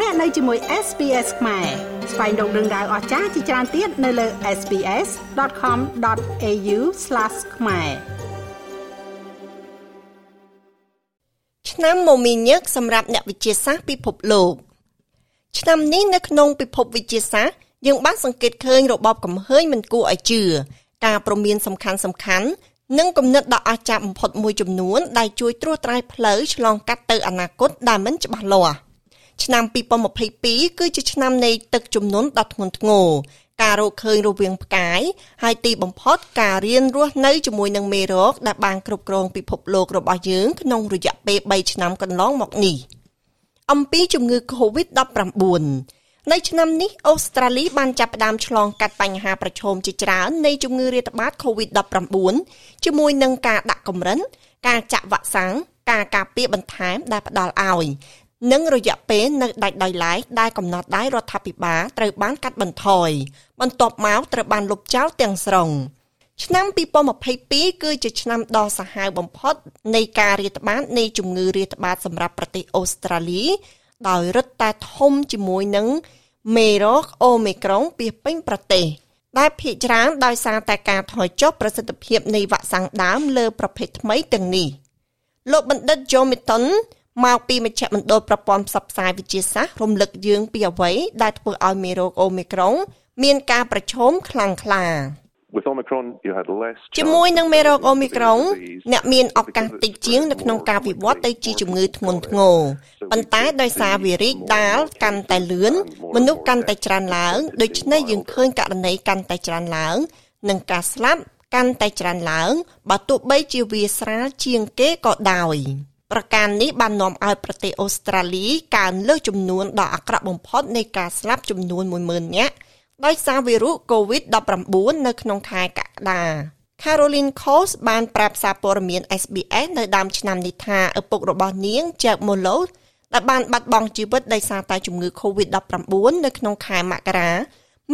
លោកអ្នកនៅជាមួយ SPS ខ្មែរស្វែងរកដឹងដៅអស្ចារ្យជាច្រើនទៀតនៅលើ SPS.com.au/ ខ្មែរឆ្នាំមមីញឹកសម្រាប់អ្នកវិទ្យាសាស្ត្រពិភពលោកឆ្នាំនេះនៅក្នុងពិភពវិទ្យាសាស្ត្រយើងបានសង្កេតឃើញរបបកំហើញមិនគួរឲ្យជឿការព្រមានសំខាន់សំខាន់និងគំនិតដ៏អស្ចារ្យបំផុតមួយចំនួនដែលជួយត្រួសត្រាយផ្លូវឆ្លងកាត់ទៅអនាគតដែលមិនច្បាស់លាស់ ឆ្នាំ2022គឺជាឆ្នាំនៃទឹកជំនន់ដ៏ធ្ងន់ធ្ងរការរកឃើញរវាងផ្កាយហើយទីបំផុតការរៀនរស់នៅជាមួយនឹងមេរោគដែលបានគ្រប់គ្រងពិភពលោករបស់យើងក្នុងរយៈពេល3ឆ្នាំកន្លងមកនេះអំពីជំងឺ Covid-19 នៅឆ្នាំនេះអូស្ត្រាលីបានចាប់ផ្ដើមឆ្លងកាត់បញ្ហាប្រឈមជាច្រើននៃជំងឺរាតត្បាត COVID-19 ជាមួយនឹងការដាក់កម្រិន ការចាក់វ៉ាក់សាំងការការពារបន្ថែមដែលផ្ដល់ឲ្យ និងរយៈពេលនៅដាច់ដោយឡែកដែលកំណត់ដោយរដ្ឋាភិបាលត្រូវបានកាត់បន្ថយបន្ទាប់មកត្រូវបានលុបចោលទាំងស្រុងឆ្នាំ2022គឺជាឆ្នាំដ៏សាហាវបំផុតនៃការរាតត្បាតនៃជំងឺរាតត្បាតសម្រាប់ប្រទេសអូស្ត្រាលី ដោយរឹតតែធំជាមួយនឹងមេរោគអូមីក្រុងពីពេញប្រទេសដែលភាគច្រើនដោយសារតែការថយចុះប្រសិទ្ធភាពនៃវ៉ាក់សាំងដើមលើប្រភេទថ្មីទាំងនេះលោកបណ្ឌិត Joe Mitton មកពីមជ្ឈមណ្ឌលប្រព័ន្ធផ្សព្វផ្សាយវិទ្យាសាស្ត្ររំលឹកយើងពីអ្វីដែលធ្វើឲ្យមេរោគអូមីក្រុង មានការប្រឈមខ្លាំងក្លា With Omicron you had less ជាមួយនឹងមេរោគអូមីក្រុងអ្នកមានឱកាសតិចជាងនៅក្នុងការវិវត្តទៅជាជំងឺធ្ងន់ធ្ងរប៉ុន្តែដោយសារវីរីកដាលកាន់តែលឿនមនុស្សកាន់តែច្រើនឡើងដូច្នេះយើងឃើញករណីកាន់តែច្រើនឡើងនិងការស្លាប់កាន់តែច្រើនឡើងបើទោះបីជាវាស្រាលជាងគេក៏ដោយ ប្រការនេះបាននាំឲ្យប្រទេសអូស្ត្រាលីកើនលើសចំនួនដ៏អាក្រក់បំផុតនៃការស្លាប់ចំនួន10000នាក់ដោយសារវីរុស COVID-19 នៅក្នុងខែកក្កដា Caroline Coles បានប្រាប់សារព័ត៌មាន SBS នៅដើមឆ្នាំនេះថាឪពុករបស់នាង Jack Molloy ដែលបានបាត់បង់ជីវិតដោយសារតែជំងឺ COVID-19 នៅក្នុងខែមករា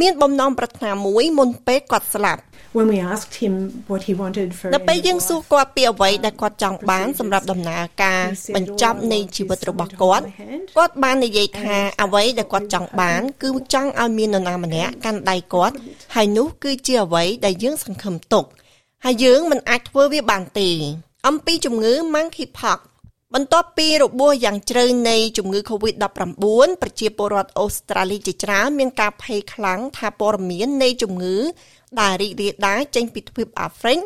មានបំណងប្រាថ្នាមួយមុនពេលគាត់ស្លាប់ when we asked him what he wanted for នៅពេលយើងសួរគាត់ពីអ្វីដែលគាត់ចង់បានសម្រាប់ដំណើរការបញ្ចប់នៃជីវិតរបស់គាត់គាត់បាននិយាយថាអ្វីដែលគាត់ចង់បាន គឺចង់ឲ្យមាននរណាម្នាក់កាន់ដៃគាត់ហើយនោះគឺជាអ្វីដែលយើងសង្ឃឹមទុកហើយយើងមិនអាចធ្វើវាបានទេអំពីជំងឺ Monkeypox បន្ទាប់ពីរបួសយ៉ាងជ្រៅនៃជំងឺ Covid-19 ប្រជាពលរដ្ឋអូស្ត្រាលីជាច្រើនមានការភ័យខ្លាំងថាព័ត៌មាននៃជំងឺដែលរីករាលដាលចេញពីទ្វីបអាហ្វ្រិក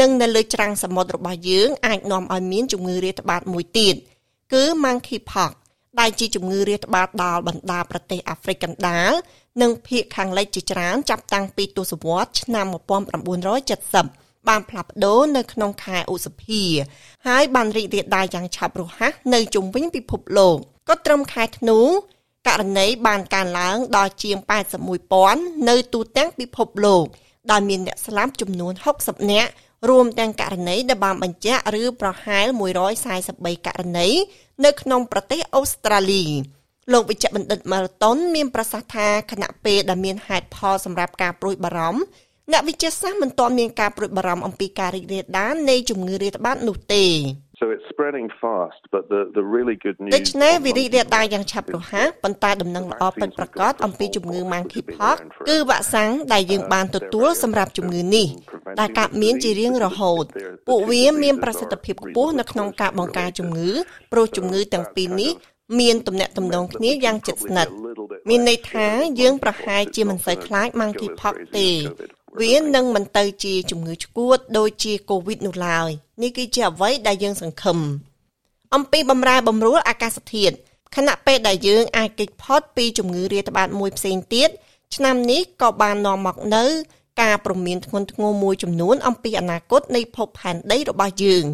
និងនៅលើច្រាំងសមុទ្ររបស់យើងអាចនាំឲ្យមានជំងឺរាតត្បាតមួយទៀតគឺ Monkeypox ដែលជាជំងឺរាតត្បាតដល់បណ្ដាប្រទេសអាហ្វ្រិកកណ្ដាលនិងភាគខាងលិចជាច្រើនចាប់តាំងពីទសវត្សរ៍ឆ្នាំ1970 បានផ្លាស់ប្ដូរនៅក្នុងខែឧសភាហើយបានរីករាលដាលយ៉ាងឆាប់រហ័សនៅជុំវិញពិភពលោកក៏ត្រឹមខែធ្នូករណីបានកើនឡើងដល់ជាង81,000នៅទូទាំងពិភពលោកដែលមានអ្នកស្លាប់ចំនួន60នាក់រួមទាំងករណីដែលបានបញ្ជាក់ឬប្រហែល143ករណីនៅក្នុងប្រទេសអូស្ត្រាលីលោកវិជ្ជបណ្ឌិតម៉ារ៉ាតុនមានប្រសាសន៍ថាគណៈពេលដែលមានហេតុផលសម្រាប់ការព្រួយបារម្ភ អ្នកវិទ្យាសាស្ត្រមិនទាន់មានការព្រួយបារម្ភអំពីការរីករាលដាលនៃជំងឺរាតត្បាតនោះទេ So it's spreading fast but the the really good news ដូច្នេះវិរិយរាលដាលយ៉ាងឆាប់រហ័សប៉ុន្តែដំណឹងល្អពិតប្រាកដអំពីជំងឺ Monkeypox គឺវ៉ាក់សាំងដែលយើងបានទទួលសម្រាប់ជំងឺនេះដែលកើតមានជារៀងរហូតពួកវាមានប្រសិទ្ធភាពខ្ពស់នៅក្នុងការបង្ការជំងឺព្រោះជំងឺទាំងពីរនេះមានទំនាក់ទំនងគ្នាយ៉ាងជិតស្និទ្ធមានន័យថាយើងប្រហែលជាមិនសូវខ្លាច Monkeypox ទេ វានឹងមិនទៅជាជំងឺឆ្កួតដូចជាកូវីដនោះឡើយនេះគឺជាអ្វីដែលយើងសង្ឃឹមអំពីបំរែបំរួលអាកាសធាតុខណៈពេលដែលយើងអាចគេចផុតពីជំងឺរាតត្បាតមួយផ្សេងទៀតឆ្នាំនេះក៏បាននាំមកនៅការព្រមានធ្ងន់ធ្ងរមួយចំនួនអំពីអនាគតនៃភពផែនដីរបស់យើង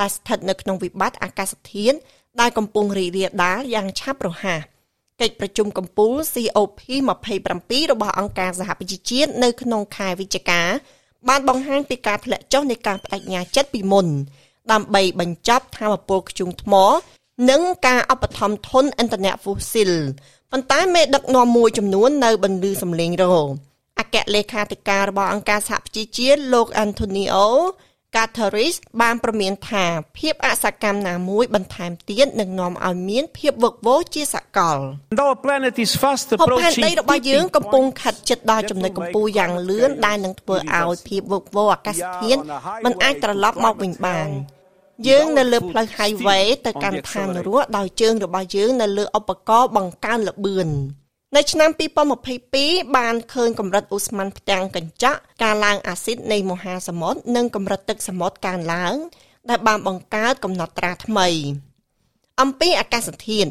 ដែលស្ថិតនៅក្នុងវិបត្តិអាកាសធាតុដែលកំពុងរីករាលដាលយ៉ាងឆាប់រហ័ស កិច្ចប្រជុំកំពូល COP27 របស់អង្គការសហប្រជាជាតិនៅក្នុងខែវិច្ឆិកាបានបង្ហាញពីការធ្លាក់ចុះនៃការបដិញ្ញាចិត្តពីមុន ដើម្បីបញ្ចប់ថាមពលធ្យូងថ្ម និងការអបថមធនឥន្ធនៈហ្វូស៊ីលប៉ុន្តែមេដឹកនាំមួយចំនួននៅបន្លឺសម្លេងរោអគ្គលេខាធិការរបស់អង្គការសហប្រជាជាតិលោក Antonio Guterres បានប្រមានថាភាពអសកម្មណាមួយបន្ថែមទៀតនឹងនាំឲ្យមានភាពវឹកវរជាសកល And our planet is fast ភពផែន approaching ដីរបស់យើង tipping កំពុង point. ខាត់ជិតដល់ចំណុចកម្ពស់យ៉ាងលឿនដែលនឹងធ្វើឲ្យភាពវឹកវរអាកាសធាតុมันអាចត្រឡប់មកវិញបានយើងនៅលើផ្លូវ highway ទៅកាន់ឋានរស់ដោយជើងរបស់យើងនៅលើឧបករណ៍បង្កើនល្បឿន នៅឆ្នាំ2022បានឃើញកម្រិតឧស្ម័នផ្ទាំងកញ្ចក់ការឡើងអាស៊ីតនៃមហាសមុទ្រនិងកម្រិតទឹកសមុទ្រកើនឡើង ដែលបានបង្កើតកំណត់ត្រាថ្មី អំពីអាកាសធាតុ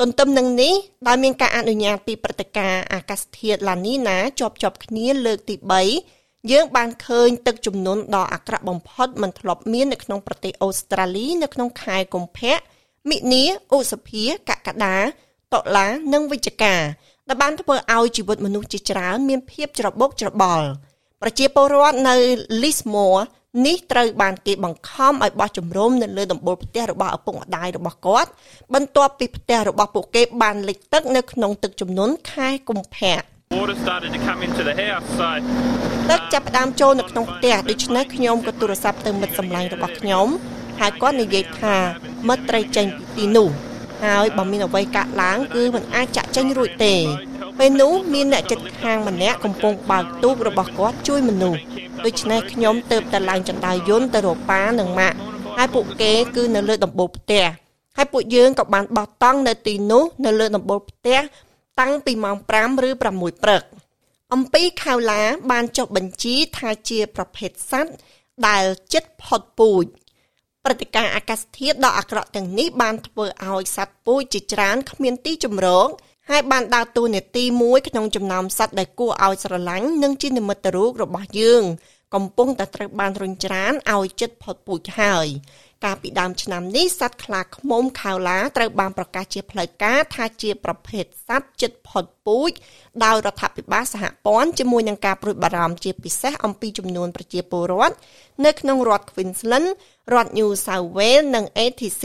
ទន្ទឹមនឹងនេះដោយមានការអនុញ្ញាតពីព្រឹត្តិការណ៍អាកាសធាតុឡានីណាជាប់ជាប់គ្នាលើកទី3យើងបានឃើញទឹកជំនន់ដ៏អាក្រក់បំផុតមិនធ្លាប់មាននៅក្នុងប្រទេសអូស្ត្រាលីនៅក្នុងខែកុម្ភៈមិនិនាឧសភាកក្កដាតុលានិងវិច្ឆិកា ដែលបានធ្វើឲ្យជីវិតមនុស្សជាច្រើនមានភាពច្របូកច្របល់ប្រជាពលរដ្ឋនៅ Lismore នេះត្រូវបានគេបង្ខំឲ្យបោះជំរំនៅលើដំបូលផ្ទះរបស់ឪពុកម្ដាយរបស់គាត់បន្ទាប់ពីផ្ទះរបស់ពួកគេបានលិចទឹកនៅក្នុងទឹកជំនន់ខែកុម្ភៈ Water started to come into the house, so ទឹកចាប់ផ្ដើមចូលនៅក្នុងផ្ទះដូច្នេះខ្ញុំក៏ទូរស័ព្ទទៅមិត្តសម្លាញ់របស់ខ្ញុំហើយគាត់និយាយថាមិត្តត្រូវចេញពីទីនោះ ហើយបើមានអ្វីកាត់ឡើងគឺមិនអាចចាក់ចេញរួចទេពេលនោះមានអ្នកចិត្តខាងម្នាក់កំពុងបើកទូករបស់គាត់ជួយមនុស្សដូច្នេះខ្ញុំទៅតែឡើងចណ្ដាយយន្តទៅរកប៉ានិងម៉ាក់ហើយពួកគេគឺនៅលើដំបូលផ្ទះហើយពួកយើងក៏បានបោះតង់នៅទីនោះនៅលើដំបូលផ្ទះតាំងពីម៉ោង5ឬ6ព្រឹកអំពីខៅឡាបានចុះបញ្ជីថាជាប្រភេទសត្វដែលចិត្តផុតពូជ ព្រឹត្តិការណ៍អាកាសធាតុដ៏អាក្រក់ទាំងនេះបានធ្វើឲ្យសត្វពូជជាច្រើនគ្មានទីជម្រកហើយបានដើរតួនាទីមួយក្នុងចំណោមសត្វដែលគួរឲ្យស្រឡាញ់និងជានិមិត្តរូបរបស់យើង កំពុងតែត្រូវបានរុញច្រានឲ្យចិត្តផុតពូជហើយ កាលពីដើមឆ្នាំនេះសត្វខ្លាឃ្មុំខៅឡាត្រូវបានប្រកាសជាផ្លូវការថាជាប្រភេទសត្វចិត្តផុតពូជដោយរដ្ឋាភិបាលសហព័ន្ធជាមួយនឹងការព្រួយបារម្ភជាពិសេសអំពីចំនួនប្រជាពលរដ្ឋនៅក្នុងរដ្ឋ Queensland រដ្ឋ New South Wales និង ATC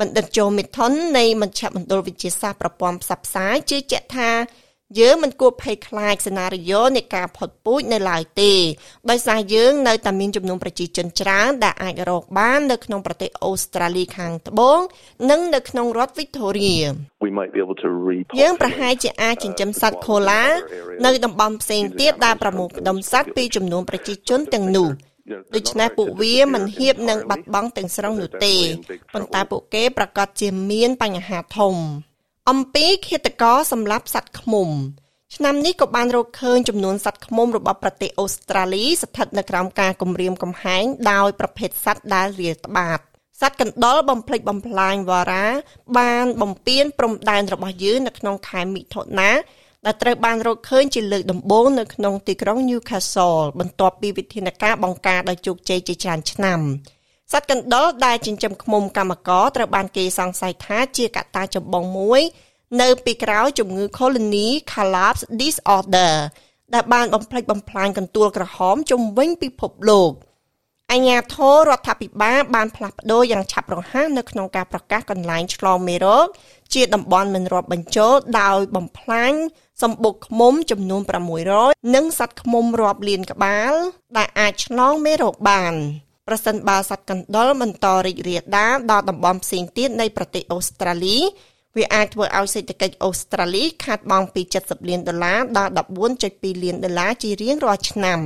បណ្ឌិត Joe Mitton នៃមជ្ឈមណ្ឌលវិទ្យាសាស្ត្រប្រព័ន្ធផ្សព្វផ្សាយជឿជាក់ថា យើងមិនគួរភ័យខ្លាចសេណារីយ៉ូនៃការផុតពូជនៅឡើយទេដោយសារយើងនៅតែមានចំនួនប្រជាជនច្រើនដែលអាចរកបាននៅក្នុងប្រទេសអូស្ត្រាលីខាងត្បូងនិងនៅក្នុងរដ្ឋ Victoria We might be able to repopulate យើងប្រហែលជាអាចចិញ្ចឹមសត្វខូឡានៅតំបន់ផ្សេងទៀតដែលប្រមូលផ្ដុំសត្វពីចំនួនប្រជាជនទាំងនោះដូច្នេះពួកវាមិនហៀបនឹងបាត់បង់ទាំងស្រុងនោះទេប៉ុន្តែពួកគេប្រកាសជាមានបញ្ហាធំ អំពីឃាតករសម្លាប់សត្វឃ្មុំឆ្នាំនេះក៏បានរកឃើញចំនួនសត្វឃ្មុំរបស់ប្រទេសអូស្ត្រាលីស្ថិតនៅក្រោមការគំរាមកំហែងដោយប្រភេទសត្វដែលរាលត្បាតសត្វកណ្ដុរបំផ្លិចបំផ្លាញវ៉ារ៉ាបានបំពេញព្រំដែនរបស់យើងនៅក្នុងខែមិថុនាដែលត្រូវបានរកឃើញជាលើកដំបូងនៅក្នុងទីក្រុង Newcastle បន្ទាប់ពីវិធានការបង្ការដោយជោគជ័យជាច្រើនឆ្នាំ សត្វកណ្ដុរដែលចិញ្ចឹមឃ្មុំកម្មករត្រូវបានគេសង្ស័យថាជាកត្តាចម្បងមួយ នៅពីក្រោយជំងឺ Colony Collapse Disorder ដែលបានបំផ្លិចបំផ្លាញកន្ទួលក្រហមជុំវិញពិភពលោកអញ្ញាធររដ្ឋាភិបាលបានផ្លាស់ប្ដូរយ៉ាងឆាប់រហ័សនៅក្នុងការប្រកាសកន្លែងឆ្លងមេរោគជាតំបន់មិនរាប់បញ្ចូលដោយបំផ្លាញសម្បុកឃ្មុំចំនួន600និងសត្វឃ្មុំរាប់លានក្បាលដែលអាចឆ្លងមេរោគបាន ប្រសិនបើសត្វកណ្ដុរបន្តរីករាលដាលដល់តំបន់ផ្សេងទៀតនៃប្រទេសអូស្ត្រាលីវាអាចធ្វើឲ្យសេដ្ឋកិច្ចអូស្ត្រាលីខាតបង់ពី70លានដុល្លារដល់14.2លានដុល្លារជារៀងរាល់ឆ្នាំ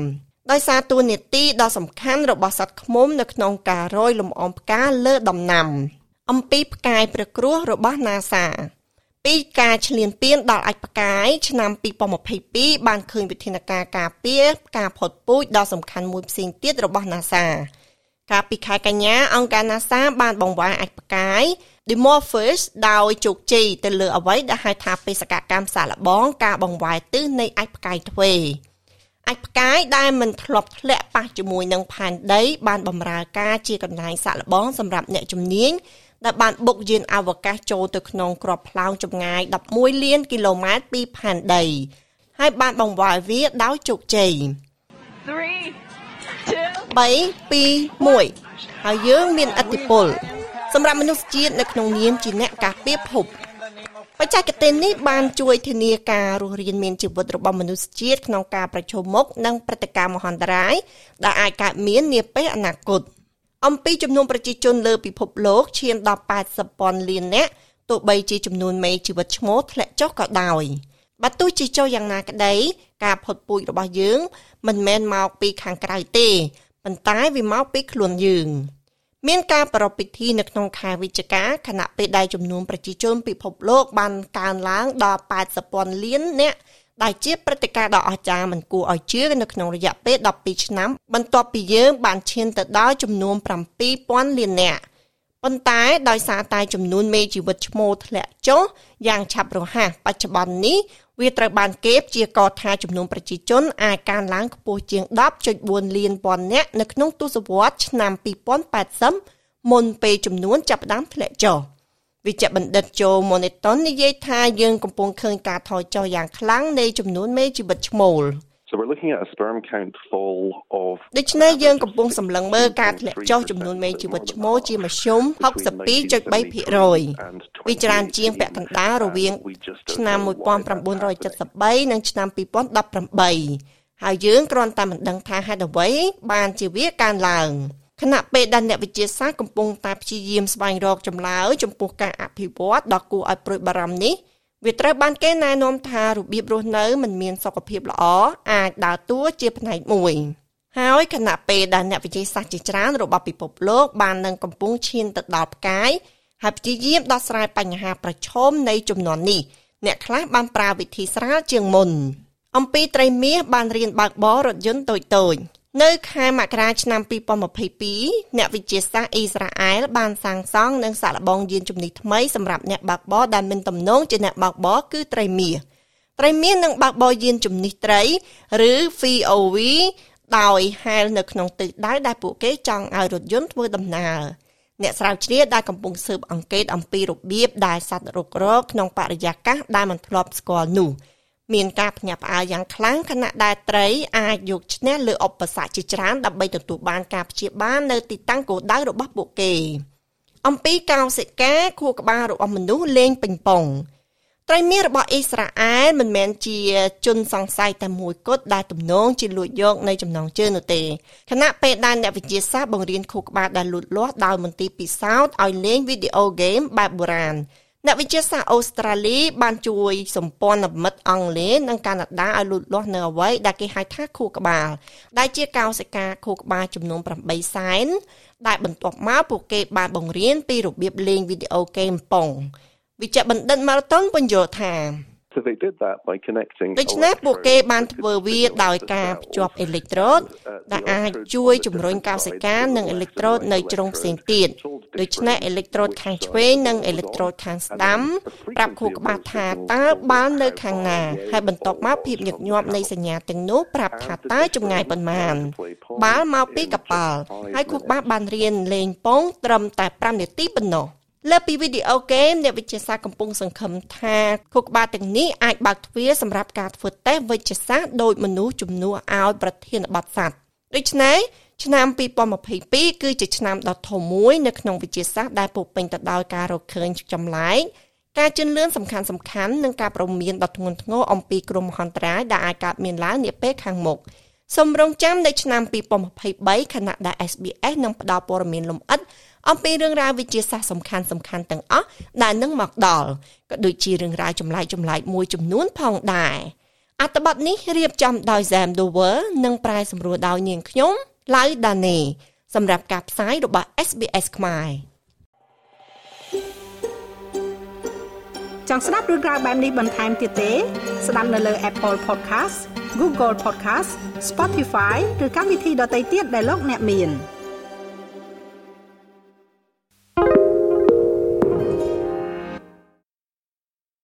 ដោយសារតួនាទីដ៏សំខាន់របស់សត្វឃ្មុំនៅក្នុងការរយលំអងផ្កាលើដំណាំ អំពីផ្កាយព្រះគ្រោះរបស់ NASA ពីការឈ្លានពានដល់អាចផ្កាយឆ្នាំ2022បានឃើញវិធានការការពារការផុតពូជដ៏សំខាន់មួយផ្សេងទៀតរបស់ NASA កាលពីខែកញ្ញាអង្គការ NASA បានបង្វែរអាចផ្កាយ Dimorphos ដោយជោគជ័យទៅលើអ្វីដែលហៅថាបេសកកម្មសាកល្បង ការបង្វែរទិសនៃអាចផ្កាយទ្វេអាចផ្កាយដែលមិនធ្លាប់ធ្លាក់ប៉ះជាមួយនឹងផែនដី បានបម្រើការជាកន្លែងសាកល្បងសម្រាប់អ្នកជំនាញដែលបានបុកយានអវកាសចូលទៅក្នុងក្របផ្លោងចម្ងាយ11លានគីឡូម៉ែត្រពីផែនដីហើយបានបង្វែរវាដោយជោគជ័យ Three, two, 3 2 1ហើយយើងមានអធិពលសម្រាប់មនុស្សជាតិនៅក្នុងនាមជាអ្នកការពារភពបបច្ចេកទេសនេះបានជួយធានាការរស់រានមានជីវិតរបស់មនុស្សជាតិក្នុងការប្រឈមមុខនឹងព្រឹត្តិការណ៍មហន្តរាយដែលអាចកើតមាននាពេលអនាគតអំពីចំនួនប្រជាជនលើពិភពលោកឈានដល់80ពាន់លាននាក់ទោះបីជាចំនួនមេជីវិតឈ្មោះធ្លាក់ចុះក៏ដោយបើទោះជាចុះយ៉ាងណាក្តីការផុតពូជរបស់យើងមិនមែនមកពីខាងក្រៅទេ ប៉ុន្តែវាមកពីខ្លួនយើង មានការប្រារព្ធពិធីនៅក្នុងខែវិច្ឆិកាខណៈពេលដែលចំនួនប្រជាជនពិភពលោកបានកើនឡើងដល់80ពាន់លាននាក់ដែលជាព្រឹត្តិការណ៍ដ៏អស្ចារ្យមិនគួរឲ្យជឿនៅក្នុងរយៈពេល12ឆ្នាំ បន្ទាប់ពីយើងបានឈានទៅដល់ចំនួន7000លាននាក់ប៉ុន្តែដោយសារតែចំនួនមេជីវិតឈ្មោះធ្លាក់ចុះយ៉ាងឆាប់រហ័សបច្ចុប្បន្ននេះ វាត្រូវបានគេព្យាករណ៍ថាចំនួនប្រជាជនអាចកើនឡើងខ្ពស់ជាង10.4លានពាន់នាក់នៅក្នុងទសវត្សរ៍ឆ្នាំ2080មុនពេលចំនួនចាប់ផ្ដើមធ្លាក់ចុះវិជ្ជបណ្ឌិតโจ Moneton និយាយថាយើងកំពុងឃើញការថយចុះយ៉ាងខ្លាំងនៃចំនួនមេជីវិតឈ្មោល So we're looking at a sperm count fall of ដូច្នេះយើងកំពុងសម្លឹងមើលការធ្លាក់ចុះចំនួនមេជីវិតឈ្មោលជាមធ្យម62.3%វាច្រើនជាងពាក់កណ្ដាលរវាងឆ្នាំ1973និងឆ្នាំ2018ហើយយើងគ្រាន់តែមិនដឹងថាហេតុអ្វីបានជាវាកើនឡើងខណៈពេលដែលអ្នកវិទ្យាសាស្ត្រកំពុងតែព្យាយាមស្វែងរកចម្លើយចំពោះការអភិវឌ្ឍដ៏គួរឲ្យព្រួយបារម្ភនេះ វាត្រូវបានគេណែនាំថារបៀបរស់នៅមិនមានសុខភាពល្អអាចដើរតួជាផ្នែកមួយហើយខណៈពេលដែលអ្នកវិទ្យាសាស្ត្រជាច្រើនរបស់ពិភពលោកបាននឹងកំពុងឈានទៅដល់ផ្កាយហើយព្យាយាមដោះស្រាយបញ្ហាប្រឈមនៃចំនួននេះអ្នកខ្លះបានប្រើវិធីស្រាលជាងមុនអំពីត្រីមាសបានរៀនបើកបររថយន្តតូចៗ នៅខែមករាឆ្នាំ2022អ្នកវិទ្យាសាស្ត្រអ៊ីស្រាអែលបានសាងសង់និងសាកល្បងយានជំនិះថ្មីសម្រាប់អ្នកបើកបរដែលមានទំនងជាអ្នកបើកបរគឺត្រីមាសត្រីមាសនឹងបើកបរយានជំនិះត្រីឬ VOV ដោយហែលនៅក្នុងទិសដៅដែលពួកគេចង់ឲ្យរថយន្តធ្វើដំណើរអ្នកស្រាវជ្រាវដែលកំពុងស៊ើបអង្កេតអំពីរបៀបដែលសត្វរុករកក្នុងបរិយាកាសដែលមិនធ្លាប់ស្គាល់នោះ មានការភ្ញាក់ផ្អើលយ៉ាងខ្លាំងខណៈដែលត្រីអាចយកឈ្នះលើឧបសគ្គជាច្រើនដើម្បីទទួលបានការព្យាបាលនៅទីតាំងគោលដៅរបស់ពួកគេ អំពីកោសិកាខួរក្បាលរបស់មនុស្សលេងពេញប៉ុងត្រីមាសរបស់អ៊ីស្រាអែលមិនមែនជាជនសង្ស័យតែមួយគត់ដែលទំនងជាលួចយកនៅចំណងជើងនោះទេខណៈពេលដែលអ្នកវិទ្យាសាស្ត្របង្រៀនខួរក្បាលដែលលូតលាស់ដោយមន្ទីរពិសោធន៍ឲ្យលេងវីដេអូហ្គេមបែបបុរាណ អ្នកវិទ្យាសាស្ត្រអូស្ត្រាលីបានជួយសម្ព័ន្ធមិត្តអង់គ្លេសនិងកាណាដាឲ្យលូតលាស់នៅអ្វីដែលគេហៅថាខួរក្បាល ដែលជាកោសិកាខួរក្បាលចំនួន8សែនដែលបន្ទាប់មកពួកគេបានបង្រៀនពីរបៀបលេងវីដេអូហ្គេមប៉ុងវិជ្ជបណ្ឌិត Malton បញ្យល់ថា So they did that by connecting ដូច្នេះពួកគេបានធ្វើវាដោយការភ្ជាប់អេឡិចត្រូតដែលអាចជួយជំរុញកោសិកានិងអេឡិចត្រូតនៅជ្រុងផ្សេងទៀត ដូច្នេះអេឡិចត្រូតខាងឆ្វេងនិងអេឡិចត្រូតខាងស្ដាំប្រាប់ខួរក្បាលថាតើបាល់នៅខាងណាហើយបន្ទាប់មកភាពញឹកញាប់នៃសញ្ញាទាំងនោះប្រាប់ថាតើចម្ងាយប៉ុន្មាន បាល់មកពីកប៉ាល់ហើយខួរក្បាលបានរៀនលេងពងត្រឹមតែ5នាទីប៉ុណ្ណោះលើពីវីដេអូហ្គេមអ្នកវិទ្យាសាស្ត្រកំពុងសង្ឃឹមថាខួរក្បាលទាំងនេះអាចបើកទ្វារសម្រាប់ការធ្វើតេស្តវិទ្យាសាស្ត្រដោយមនុស្សជំនួសឲ្យប្រធានបទសត្វដូច្នេះ ឆ្នាំ2022គឺជាឆ្នាំដ៏ធំមួយនៅក្នុងវិទ្យាសាស្ត្រដែលពោពេញទៅដោយការរកឃើញចម្លែកការជឿនលឿនសំខាន់សំខាន់និងការប្រមានដ៏ធ្ងន់ធ្ងរអំពីគ្រោះមហន្តរាយដែលអាចកើតមានឡើងនាពេលខាងមុខសូមរងចាំនៅឆ្នាំ2023ខណៈដែល SBS នឹងផ្ដល់ព័ត៌មានលម្អិតអំពីរឿងរ៉ាវវិទ្យាសាស្ត្រសំខាន់សំខាន់ទាំងអស់ដែលនឹងមកដល់ក៏ដូចជារឿងរ៉ាវចម្លែកចម្លែកមួយចំនួនផងដែរអត្ថបទនេះរៀបចំដោយ Zam Dover និងប្រែសម្រួលដោយនាងខ្ញុំ ឡៅដាណេសម្រាប់ការផ្សាយរបស់ SBS ខ្មែរចង់ស្ដាប់រឿងរ៉ាវបែបនេះបន្ថែមទៀតទេ ស្ដាប់នៅលើ Apple Podcast Google Podcast Spotify ឬកម្មវិធីដទៃទៀតដែលលោកអ្នកមាន។